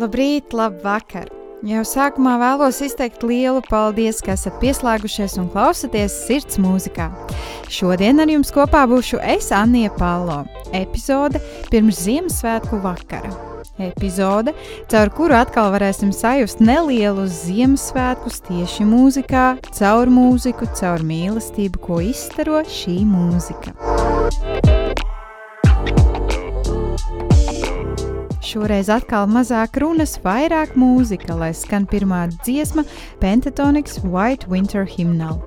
Labrīt, labvakar! Jau sākumā vēlos izteikt lielu paldies, ka esat pieslēgušies un klausāties sirds mūzikā. Šodien ar jums kopā būšu es, Anija Palo. Epizode pirms Ziemassvētku vakara. Epizode, caur kuru atkal varēsim sajust nelielus Ziemassvētkus tieši mūzikā, caur mūziku, caur mīlestību, ko izstaro šī mūzika. Šoreiz atkal mazāk runas, vairāk mūzika, lai skan pirmā dziesma Pentatonics White Winter Hymnal.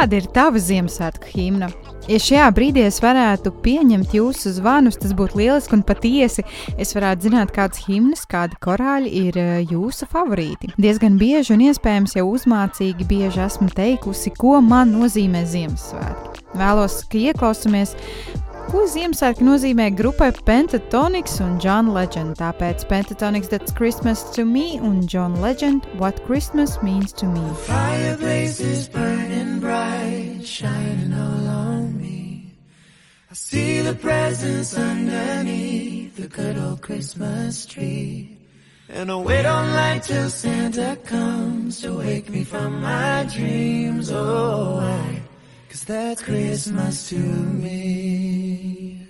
Kāda ir tava Ziemassvētku himna? Ja šajā brīdī es varētu pieņemt jūsu zvanus, tas būtu lieliski un patiesi. Es varētu zināt, kādas himnas, kādi korāļi ir eh, jūsu favorīti. Diezgan bieži un iespējams jau uzmācīgi bieži esmu teikusi, ko man nozīmē Ziemassvētki. Vēlos, ka ieklausāmies, ko Ziemassvētki nozīmē grupai Pentatonics un John Legend. Tāpēc Pentatonics That's Christmas to me un John Legend What Christmas Means to Me. Fireplace is burning bright, shining all on me. I see the presents underneath the good old Christmas tree. And I wait on light till Santa comes to wake me from my dreams. Oh, why? Cause that's Christmas to me.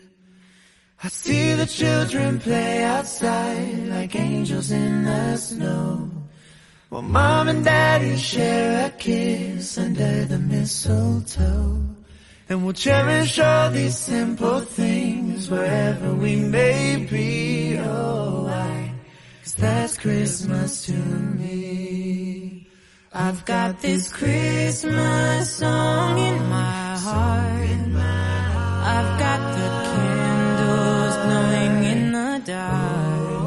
I see the children play outside like angels in the snow. While mom and daddy share a kiss under the mistletoe. And we'll cherish all these simple things wherever we may be. Oh, why? Cause that's Christmas to me. I've got this Christmas song in my heart. I've got the candles glowing in the dark.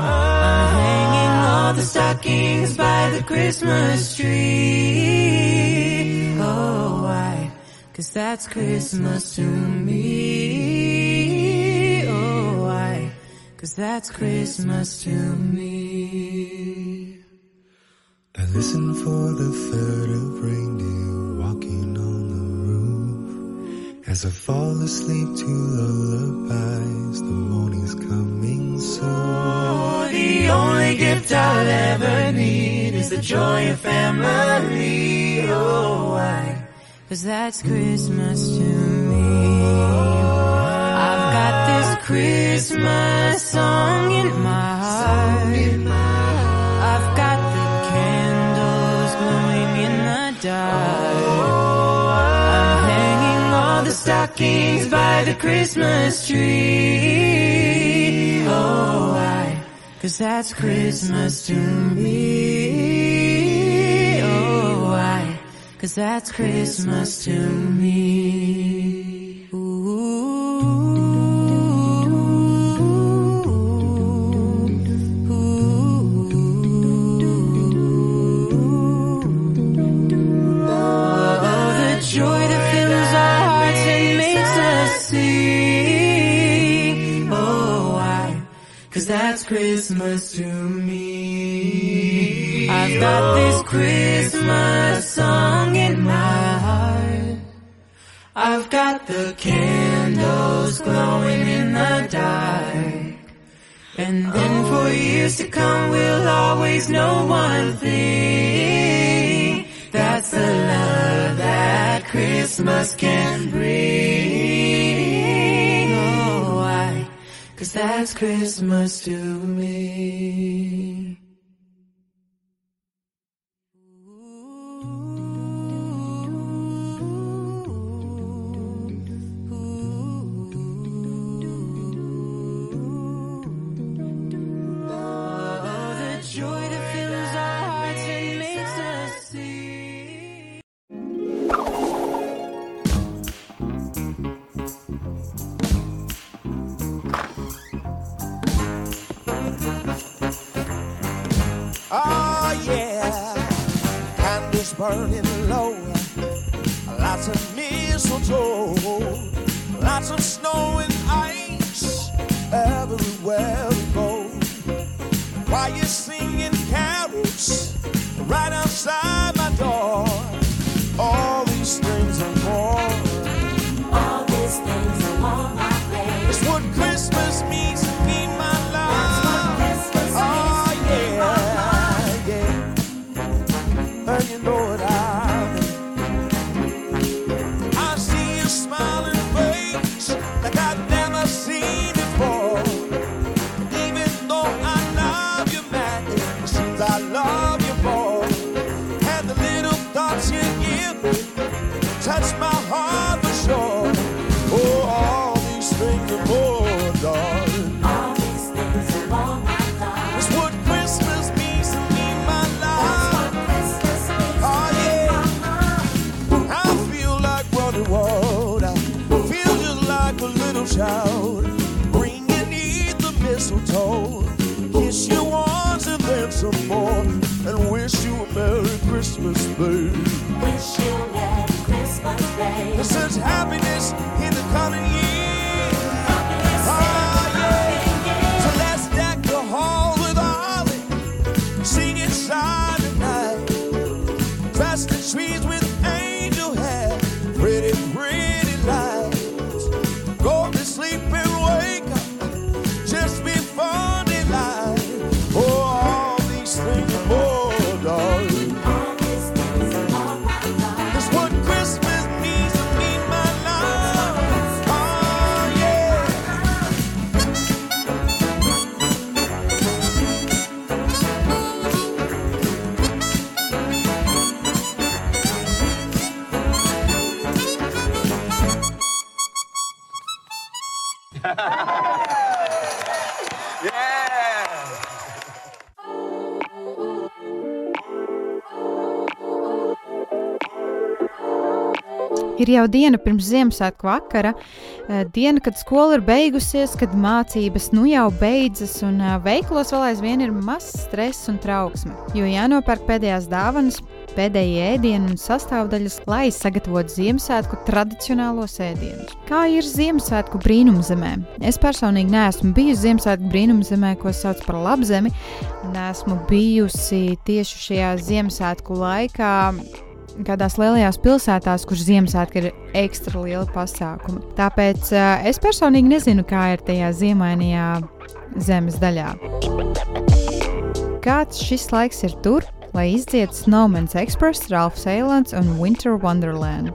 I'm hanging all the stockings by the Christmas tree. Oh, why? Cause that's Christmas to me. Oh, why? Cause that's Christmas to me. Listen for the third of reindeer walking on the roof. As I fall asleep to lullabies, the morning's coming soon. Oh, the only gift I'll ever need is the joy of family. Oh, why? Cause that's Christmas to me. I've got this Christmas song in my heart. Stockings by the Christmas tree. Oh, why? Cause that's Christmas to me. Oh, why? Cause that's Christmas to me. Christmas to me. I've got this Christmas song in my heart. I've got the candles glowing in the dark. And then for years to come, we'll always know one thing. That's the love that Christmas can bring. That's Christmas to me. Burning Ir jau diena pirms Ziemassvētku vakara, eh, diena, kad skola ir beigusies, kad mācības nu jau beidzas, un eh, veiklos vēl aizvien ir mazs stress un trauksme. Jo jānopērk pēdējās dāvanas, pēdējie ēdienu un sastāvdaļas, lai sagatavotu Ziemassvētku tradicionālos ēdienus. Kā ir Ziemassvētku brīnumzemē? Es personīgi neesmu bijusi Ziemassvētku brīnumzemē, ko sauc par labzemi, un esmu bijusi tieši šajā Ziemassvētku laikā kādās lielajās pilsētās, kur Ziemassvētki ir ekstra liela pasākuma. Tāpēc uh, es personīgi nezinu, kā ir tajā ziemainajā zemes daļā. Kāds šis laiks ir tur, lai izdziedas Snowman's Express, Ralphs Eilants un Winter Wonderland?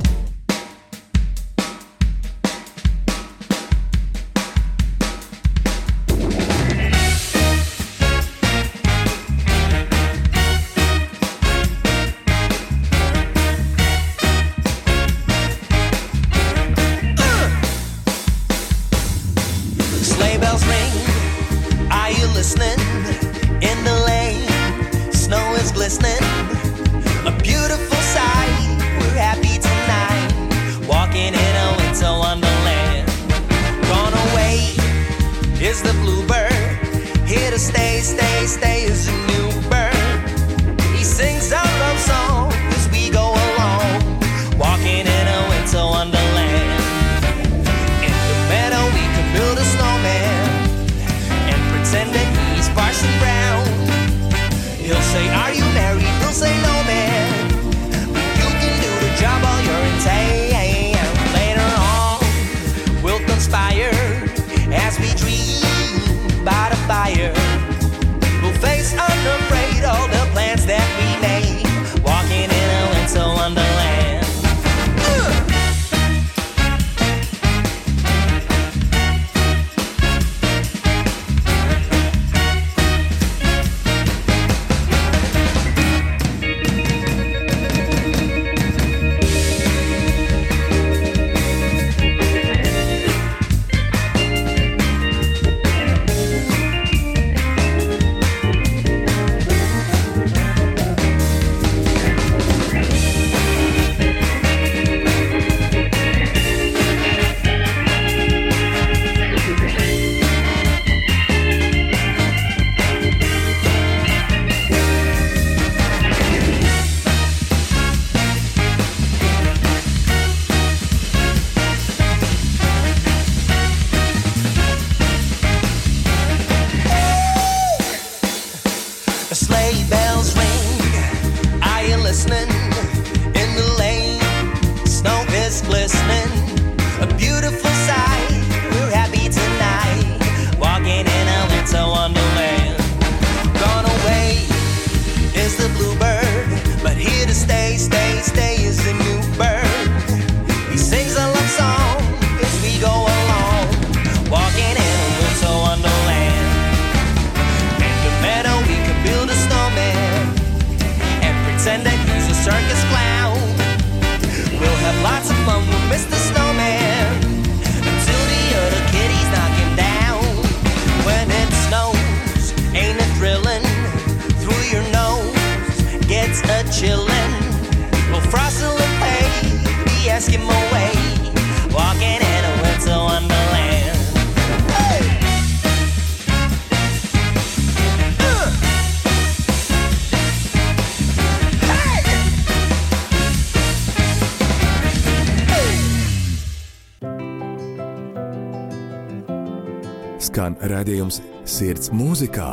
raidījums Sirds mūzikā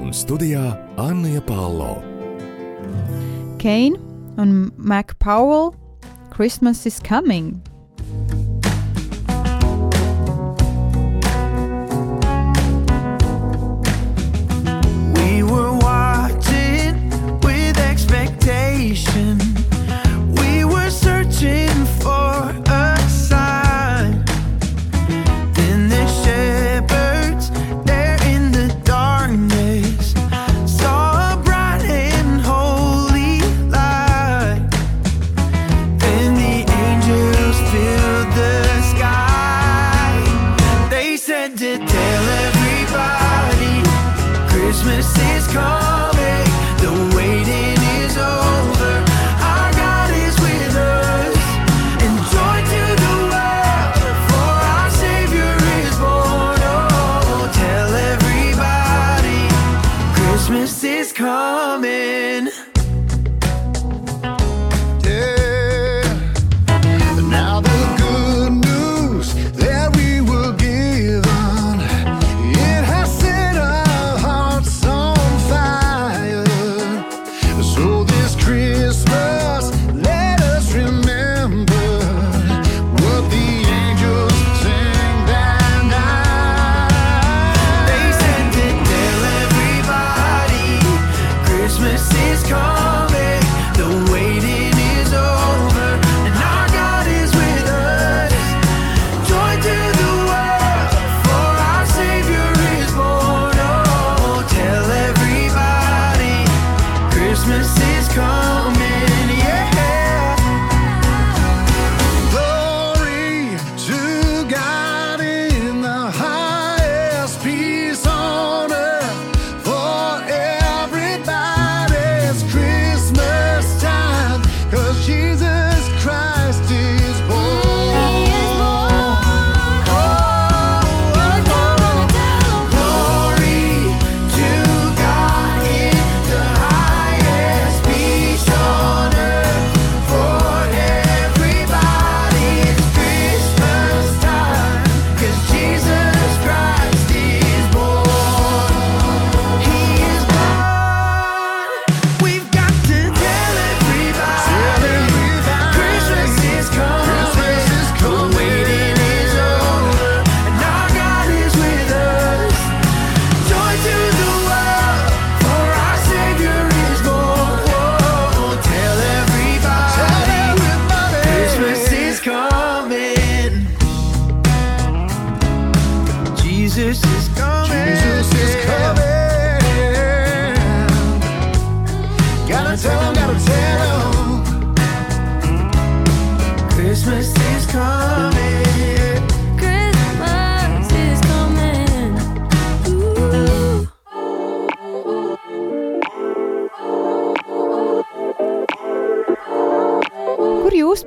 un studijā Anna Palo. Keina un Mac Powell Christmas is coming!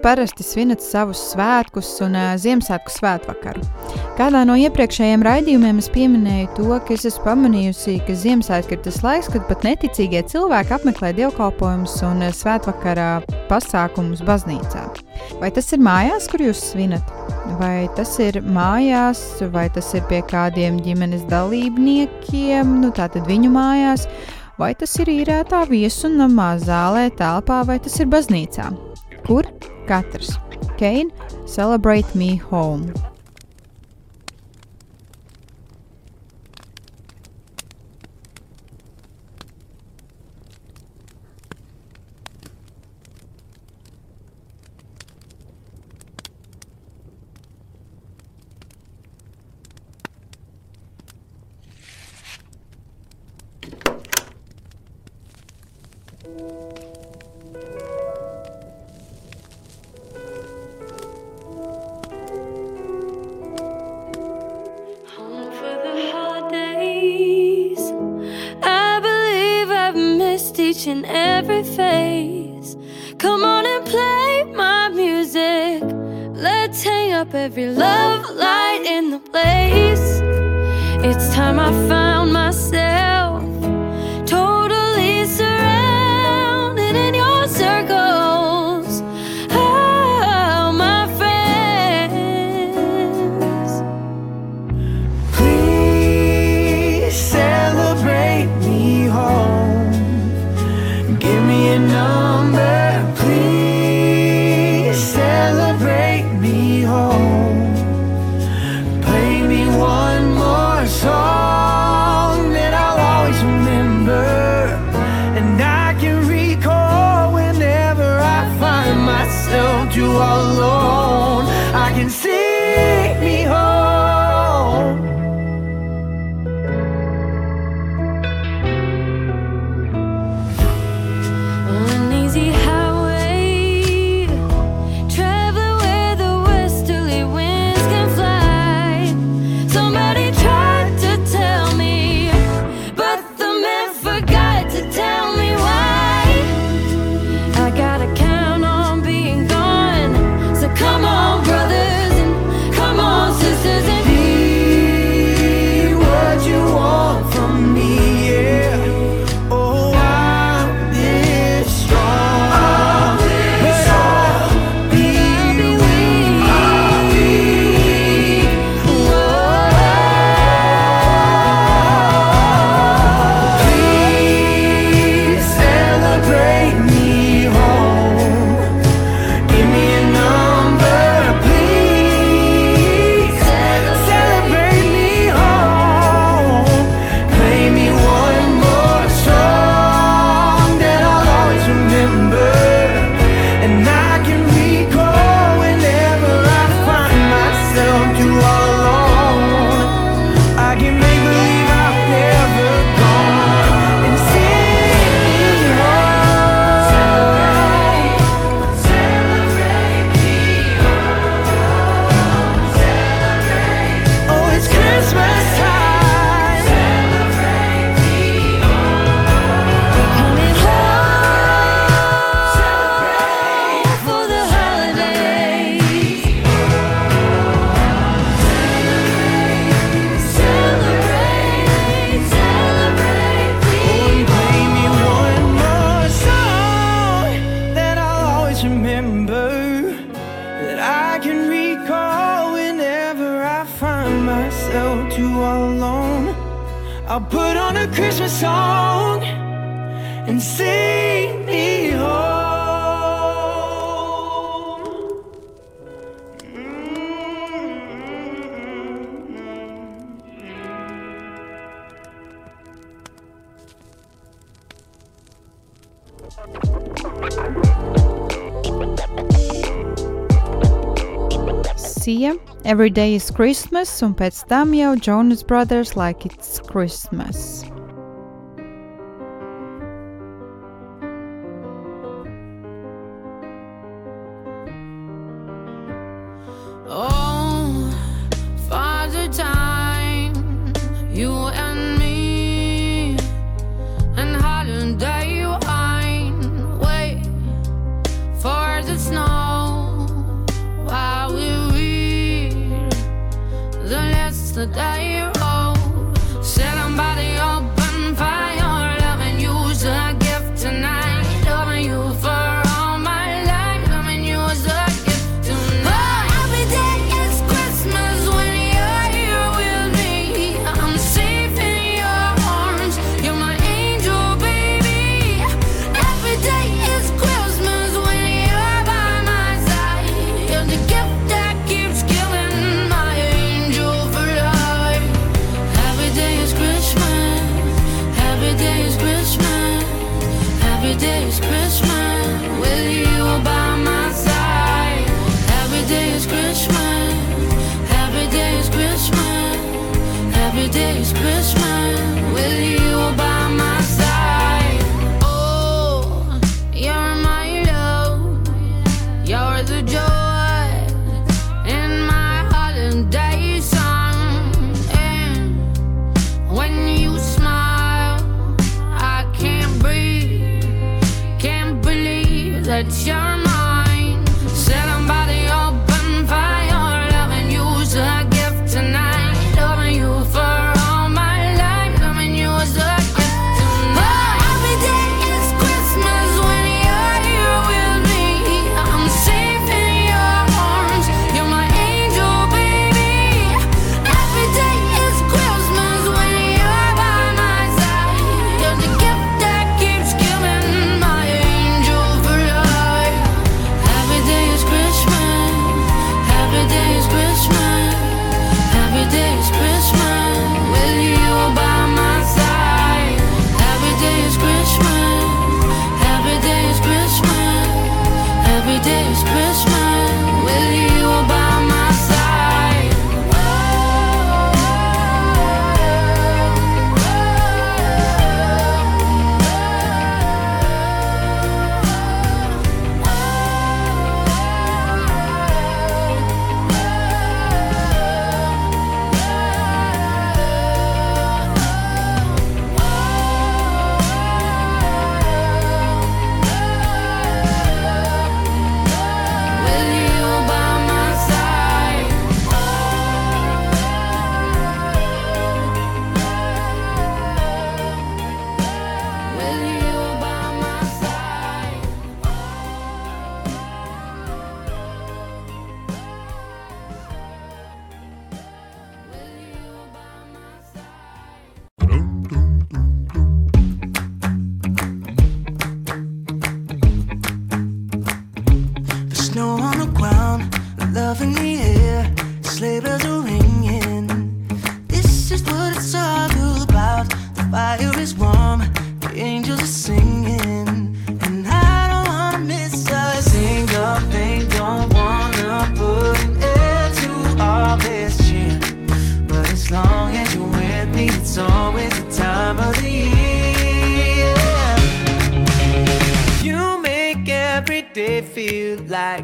parasti svinat savus svētkus un uh, Ziemassvētku svētvakaru. Kādā no iepriekšējiem raidījumiem es pieminēju to, ka es esmu pamanījusi, ka Ziemassvētki ir tas laiks, kad pat neticīgie cilvēki apmeklē dievkalpojumus un uh, svētvakarā pasākumus baznīcā. Vai tas ir mājās, kur jūs svinat? Vai tas ir mājās, vai tas ir pie kādiem ģimenes dalībniekiem, nu tātad viņu mājās, vai tas ir īrētā viesuna mazā zālē, telpā, vai tas ir baznīcā? Kur katrs. Kein, celebrate me home! every love light in the place. It's time I find. Lucija, Every Day is Christmas un pēc tam jau Jonas Brothers Like It's Christmas.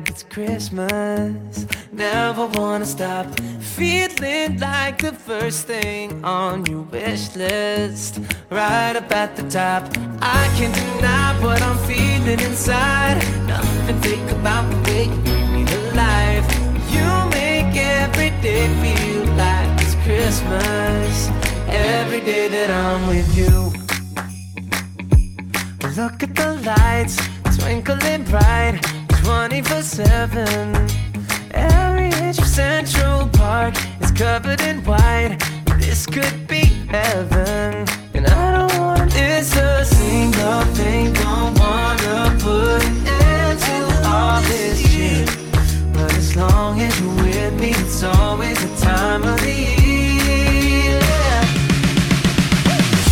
like it's Christmas. Never wanna stop feeling like the first thing on your wish list. Right up at the top. I can't deny what I'm feeling inside. Nothing fake about the way you bring me to life. You make every day feel like it's Christmas. Every day that I'm with you. Look at the lights twinkling bright 24 7. Every inch of Central Park is covered in white. This could be heaven. And I don't want it's a single thing. Don't wanna put an end to all this shit. But as long as you're with me, it's always the time of the year.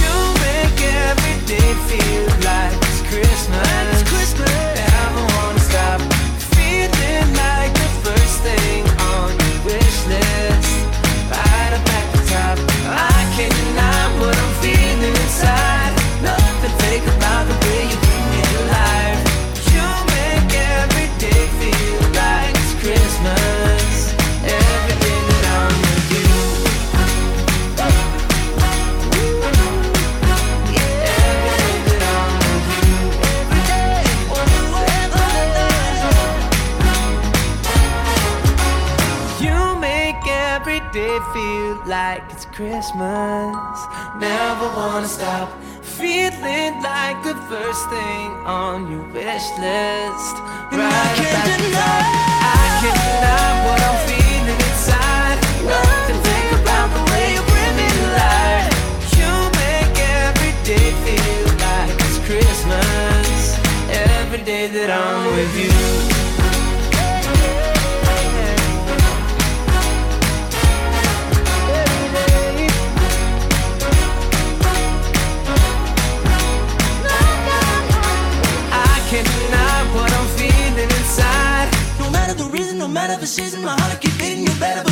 You make every day feel like it's Christmas. every day feel like it's Christmas. Never wanna stop feeling like the first thing on your wish list. Right I can't deny, I can't deny what I'm feeling inside. Nothing think about the way you bring me life. You make every day feel like it's Christmas. Every day that I'm with you. she's my heart, keep beating. you better.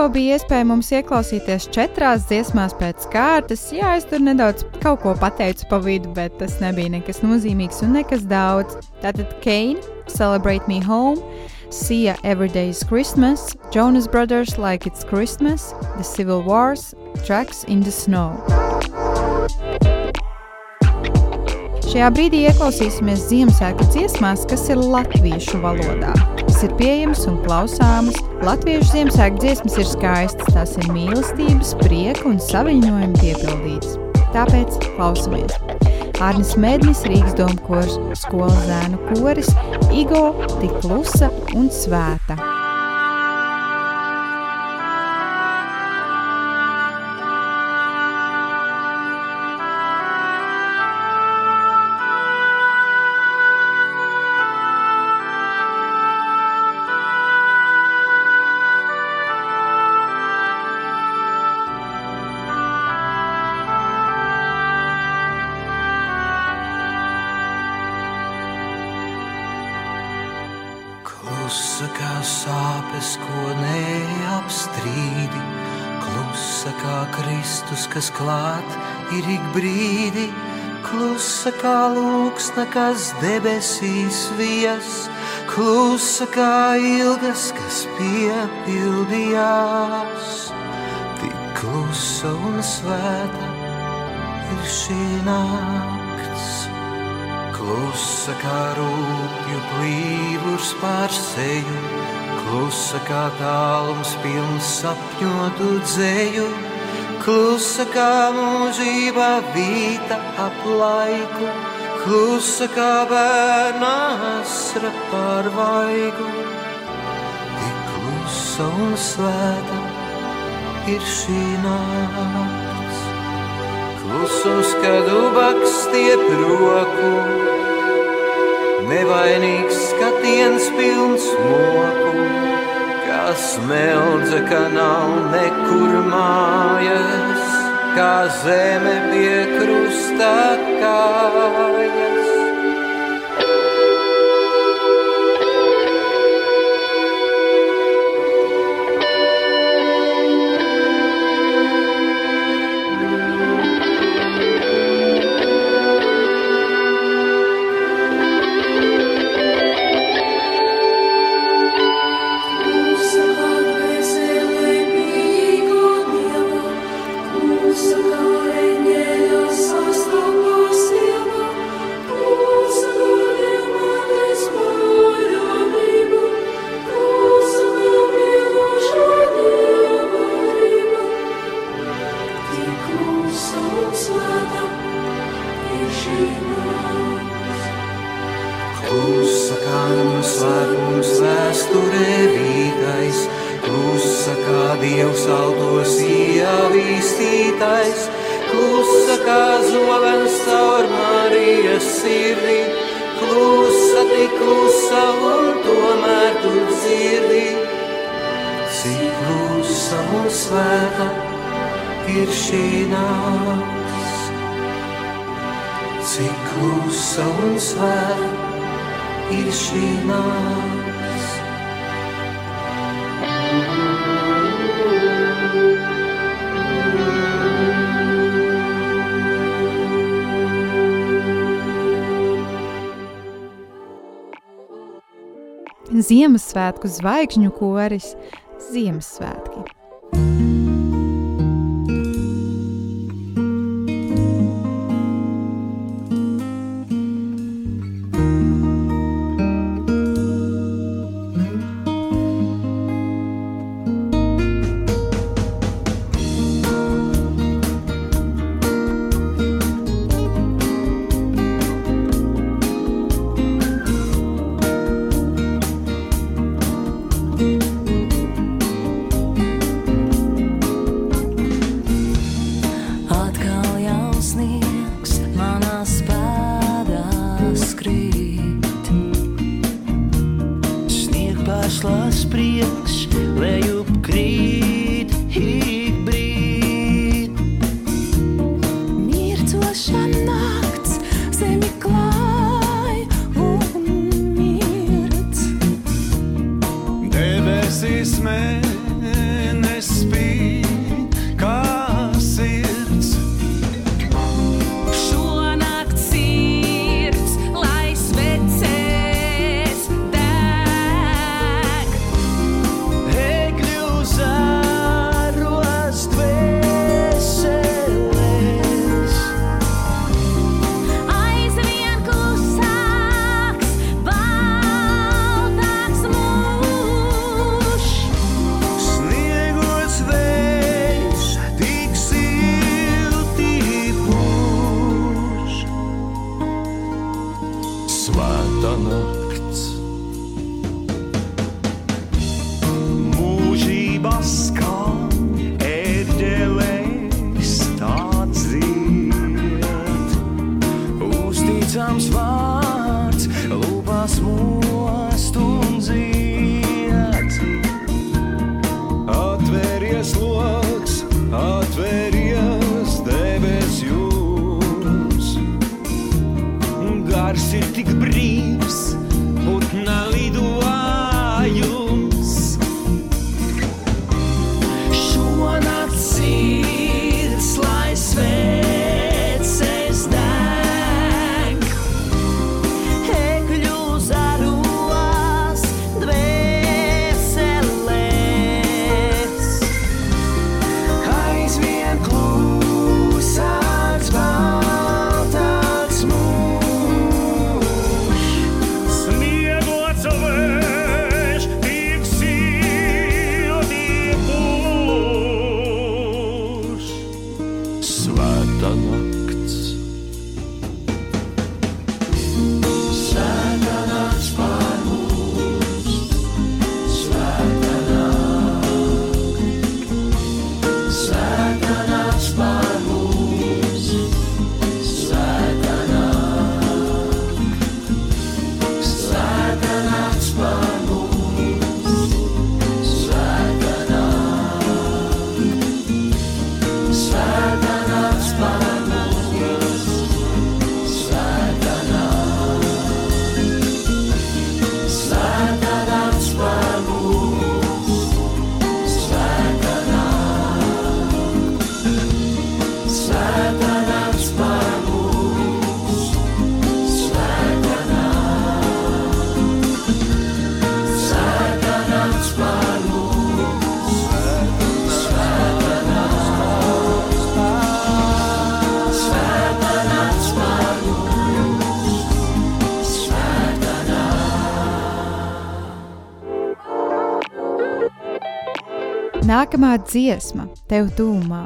Tikko bija iespēja mums ieklausīties četrās dziesmās pēc kārtas. Jā, es tur nedaudz kaut ko pateicu pa vidu, bet tas nebija nekas nozīmīgs un nekas daudz. Tātad Kane, Celebrate Me Home, Sia Everyday's Christmas, Jonas Brothers Like It's Christmas, The Civil Wars, Tracks in the Snow. Šajā brīdī ieklausīsimies Ziemassvētku dziesmās, kas ir latviešu valodā. Tas ir pieejams un klausāmas. Latviešu Ziemassvētku dziesmas ir skaistas, tās ir mīlestības, prieka un saviņojuma piepildītas. Tāpēc klausamies! Arnis Mednis, Rīgas domu kors, skolas zēnu koris, Igo, tik klusa un svēta. Kā lūksna, kas debesīs vijas, klusa kā ilgas, kas piepildījās. Tik klusa un svēta ir šī nakts. Klusa kā rūpju plīvurs pār seju, klusa kā tālums pilns sapņotu dzēju, klusa kā mūžība vīta ap laiku, klusa kā bērna asra pār vaigu. Tik klusa un svēta ir šī nakts. Klusums, kad ubaks stiep roku, nevainīgs skatiens pilns moku, smeldze, ka nav nekur mājas, kā zeme pie krusta kājas. Ziemassvētku zvaigžņu koris Ziemassvētki. Gars ir tik brīvs, putna lidojums. Nākamā dziesma tev tūmā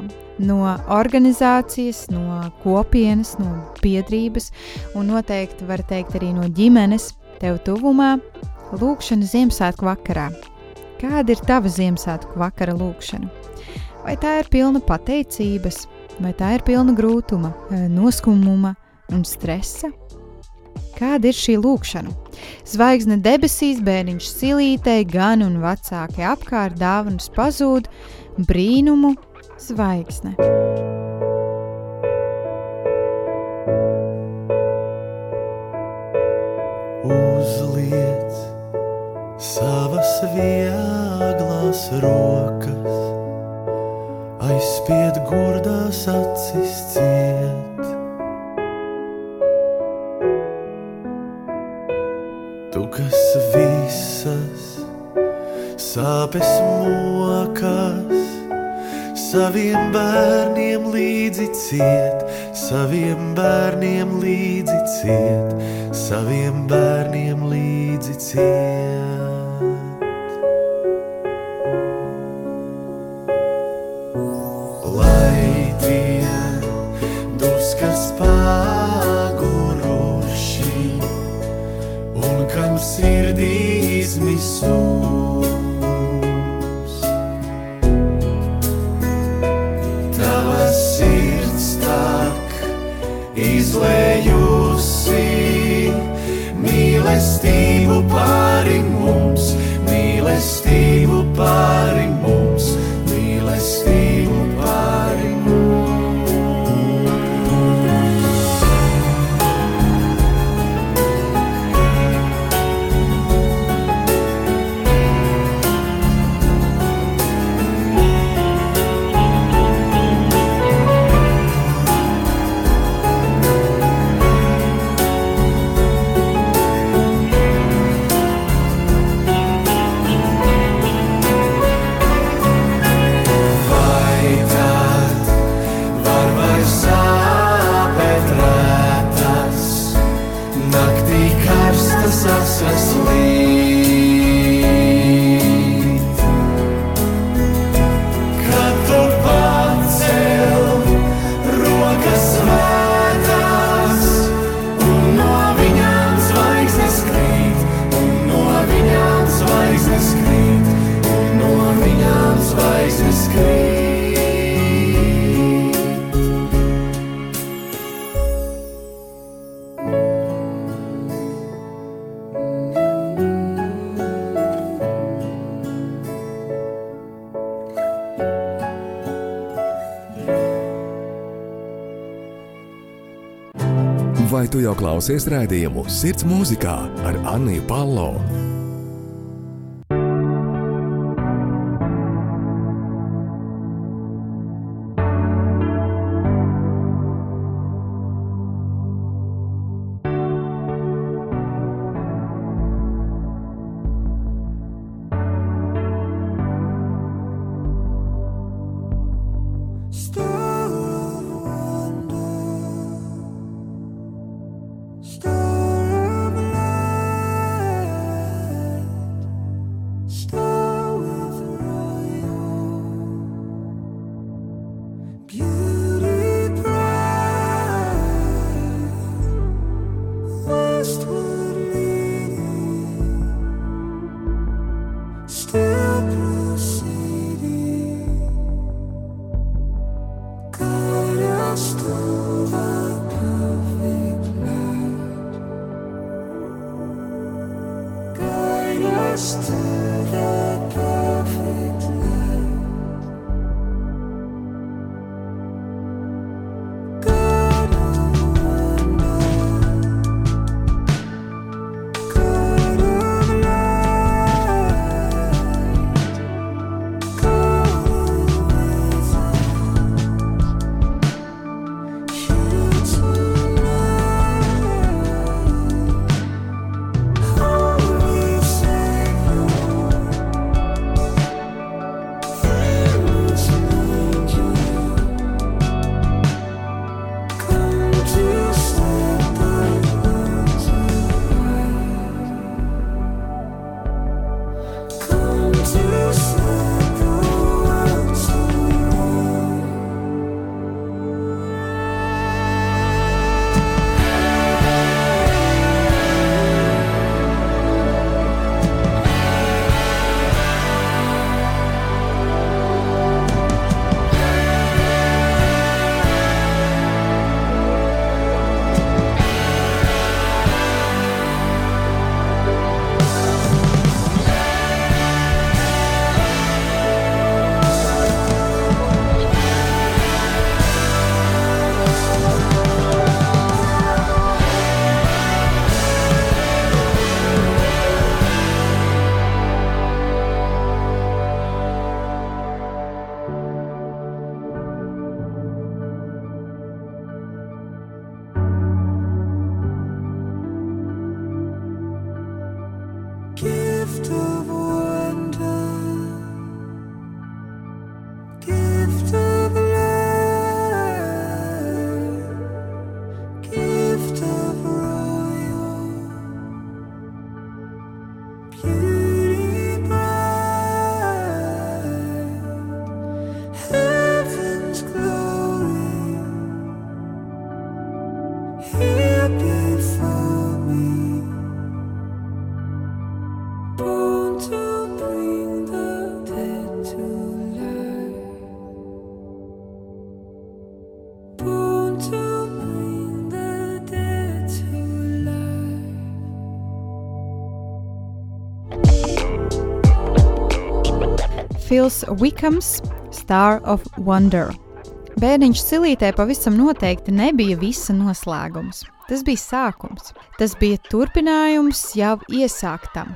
no organizācijas, no kopienas, no biedrības un noteikti var teikt arī no ģimenes tev tuvumā - lūkšana Ziemassvētku vakarā. Kāda ir tava Ziemassvētku vakara lūkšana? Vai tā ir pilna pateicības, vai tā ir pilna grūtuma, eh, noskumuma un stresa? Kāda ir šī lūkšana? Zvaigzne debesīs, bērniņš silītei, gan un vecāki apkārt dāvanas pazūd, brīnumu zvaigzne. Uzliec savas vieglas rokas, aizspied gurdās acis ciet. Visas sāpes mokas, saviem bērniem līdzi ciet, saviem bērniem līdzi ciet, saviem bērniem līdzi ciet. Pāri mums, mīlestību pāri tu jau klausies rādījumu Sirds mūzikā ar Anniju Palo? Fils Wickhams, Star of Wonder. Bērniņš silītē pavisam noteikti nebija visa noslēgums. Tas bija sākums. Tas bija turpinājums jau iesāktam.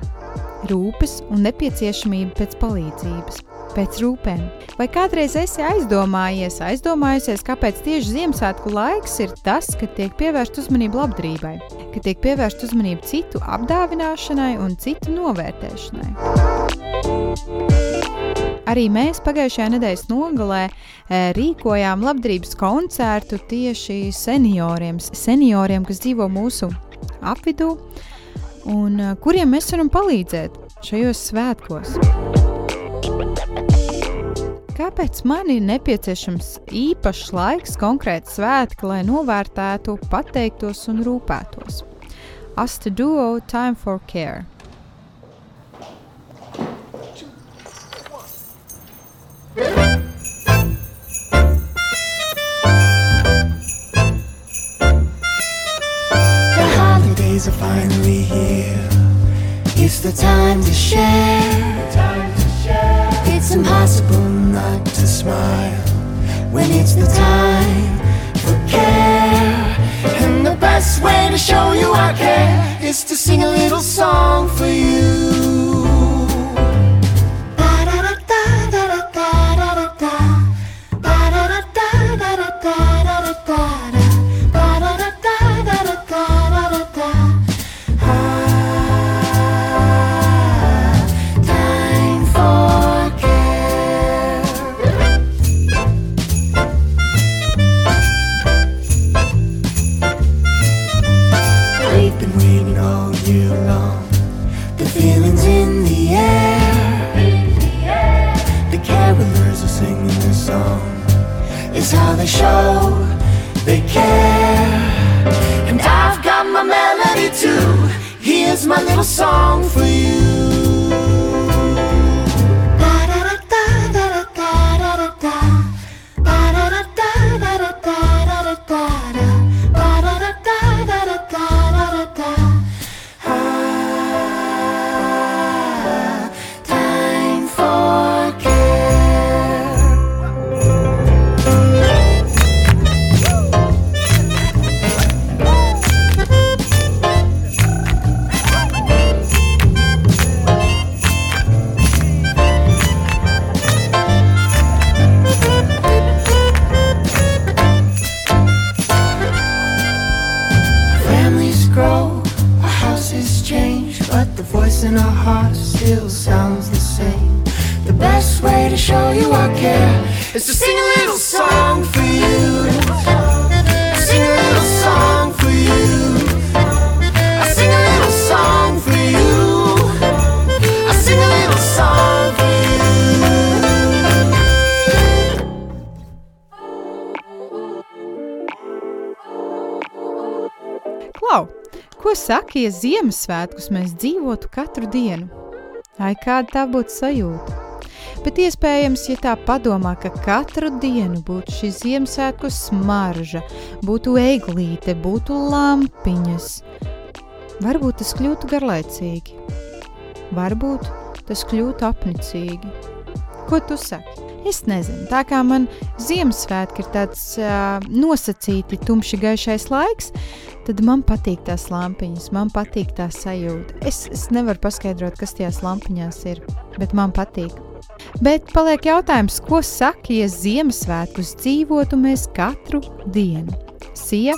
Rūpes un nepieciešamība pēc palīdzības, pēc rūpēm. Vai kādreiz esi aizdomājies, aizdomājusies, kāpēc tieši Ziemassvētku laiks ir tas, kad tiek pievērsta uzmanība labdarībai, kad tiek pievērsta uzmanība citu apdāvināšanai un citu novērtēšanai? Arī mēs pagājušajā nedēļas nogalē e, rīkojām labdarības koncertu tieši senioriem, senioriem, kas dzīvo mūsu apvidū, un e, kuriem mēs varam palīdzēt šajos svētkos. Kāpēc man ir nepieciešams īpašs laiks, konkrēti svētki, lai novērtētu, pateiktos un rūpētos? Asta duo Time for Care. Care is to sing a little song for you. pie Ziemassvētkus mēs dzīvotu katru dienu. Ai, kāda tā būtu sajūta! Bet iespējams, ja tā padomā, ka katru dienu būtu šī Ziemassvētku smarža, būtu eglīte, būtu lampiņas, varbūt tas kļūtu garlaicīgi. Varbūt tas kļūtu apnicīgi. Ko tu saki? Es nezinu, tā kā man Ziemassvētki ir tāds uh, nosacīti tumši gaišais laiks, tad man patīk tās lampiņas, man patīk tā sajūta. Es, es nevaru paskaidrot, kas tajās lampiņās ir, bet man patīk. Bet paliek jautājums, ko saka, ja Ziemassvētkus dzīvotu mēs katru dienu? Sija!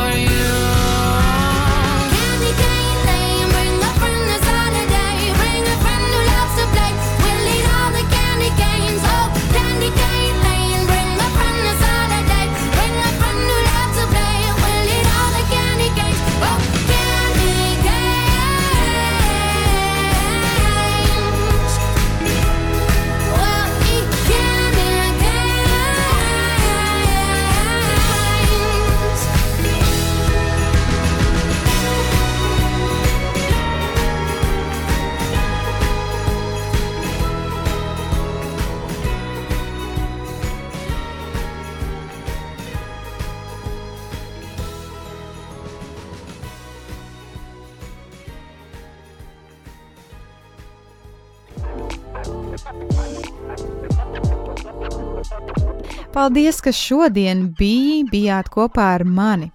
Paldies, ka šodien bija, bijāt kopā ar mani.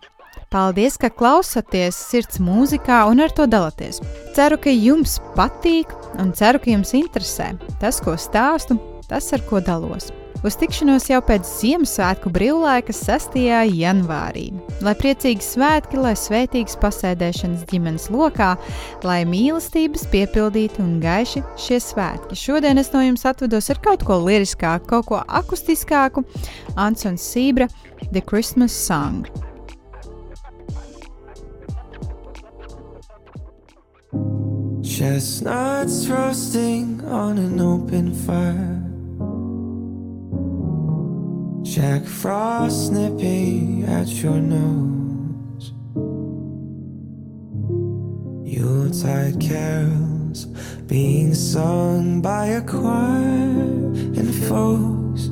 Paldies, ka klausāties sirds mūzikā un ar to dalāties. Ceru, ka jums patīk un ceru, ka jums interesē tas, ko stāstu, tas, ar ko dalos. Uz tikšanos jau pēc Ziemassvētku brīvlaika 6. janvārī. Lai priecīgi svētki, lai svētīgas pasēdēšanas ģimenes lokā, lai mīlestības piepildīti un gaiši šie svētki. Šodien es no jums atvados ar kaut ko liriskāku, kaut ko akustiskāku. Ansons Sībra, The Christmas Song. Chestnuts roasting on an open fire. Jack Frost nipping at your nose. Yuletide carols being sung by a choir and folks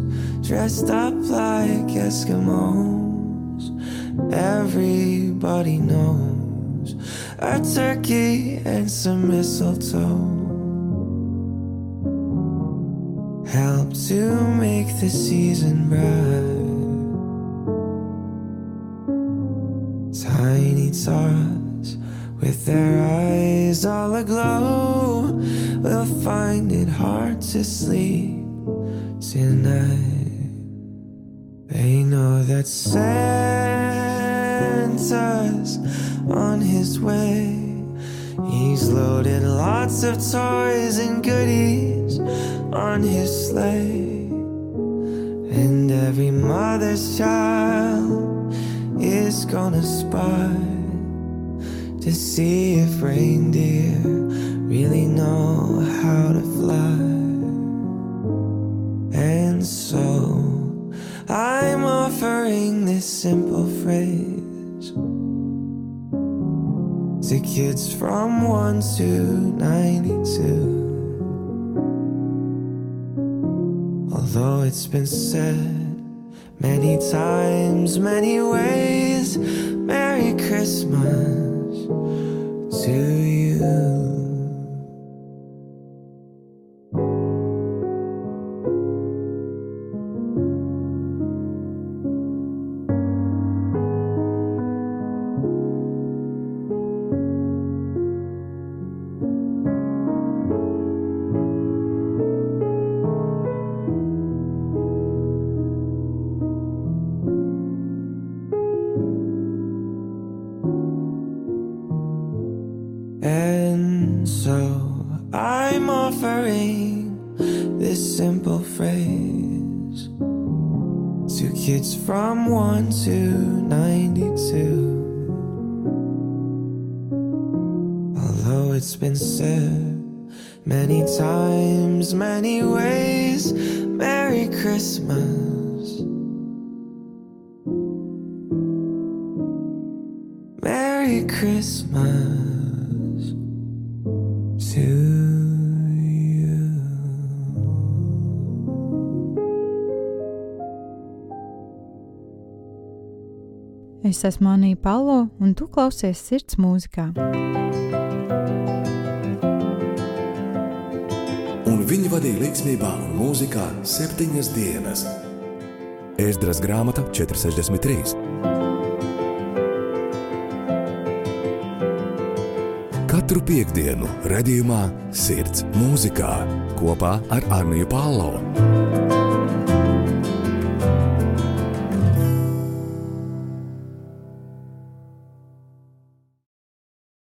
dressed up like Eskimos. Everybody knows a turkey and some mistletoe help to make the season bright. Tiny tots with their eyes all aglow will find it hard to sleep tonight. They know that Santa's on his way. He's loaded lots of toys and goodies on his sleigh. And every mother's child is gonna spy to see if reindeer really know how to fly. And so I'm offering this simple phrase to kids from 1 to 92. Although it's been said many times, many ways, Merry Christmas to you. Es esmu Anija Palo, un tu klausies sirds mūzikā. un viņi vadīja līdzsvarā un mūzikā septiņas dienas. Ēzdras grāmata 463. Katru piekdienu, redzējumā, sirds mūzikā kopā ar Arniju Pālau.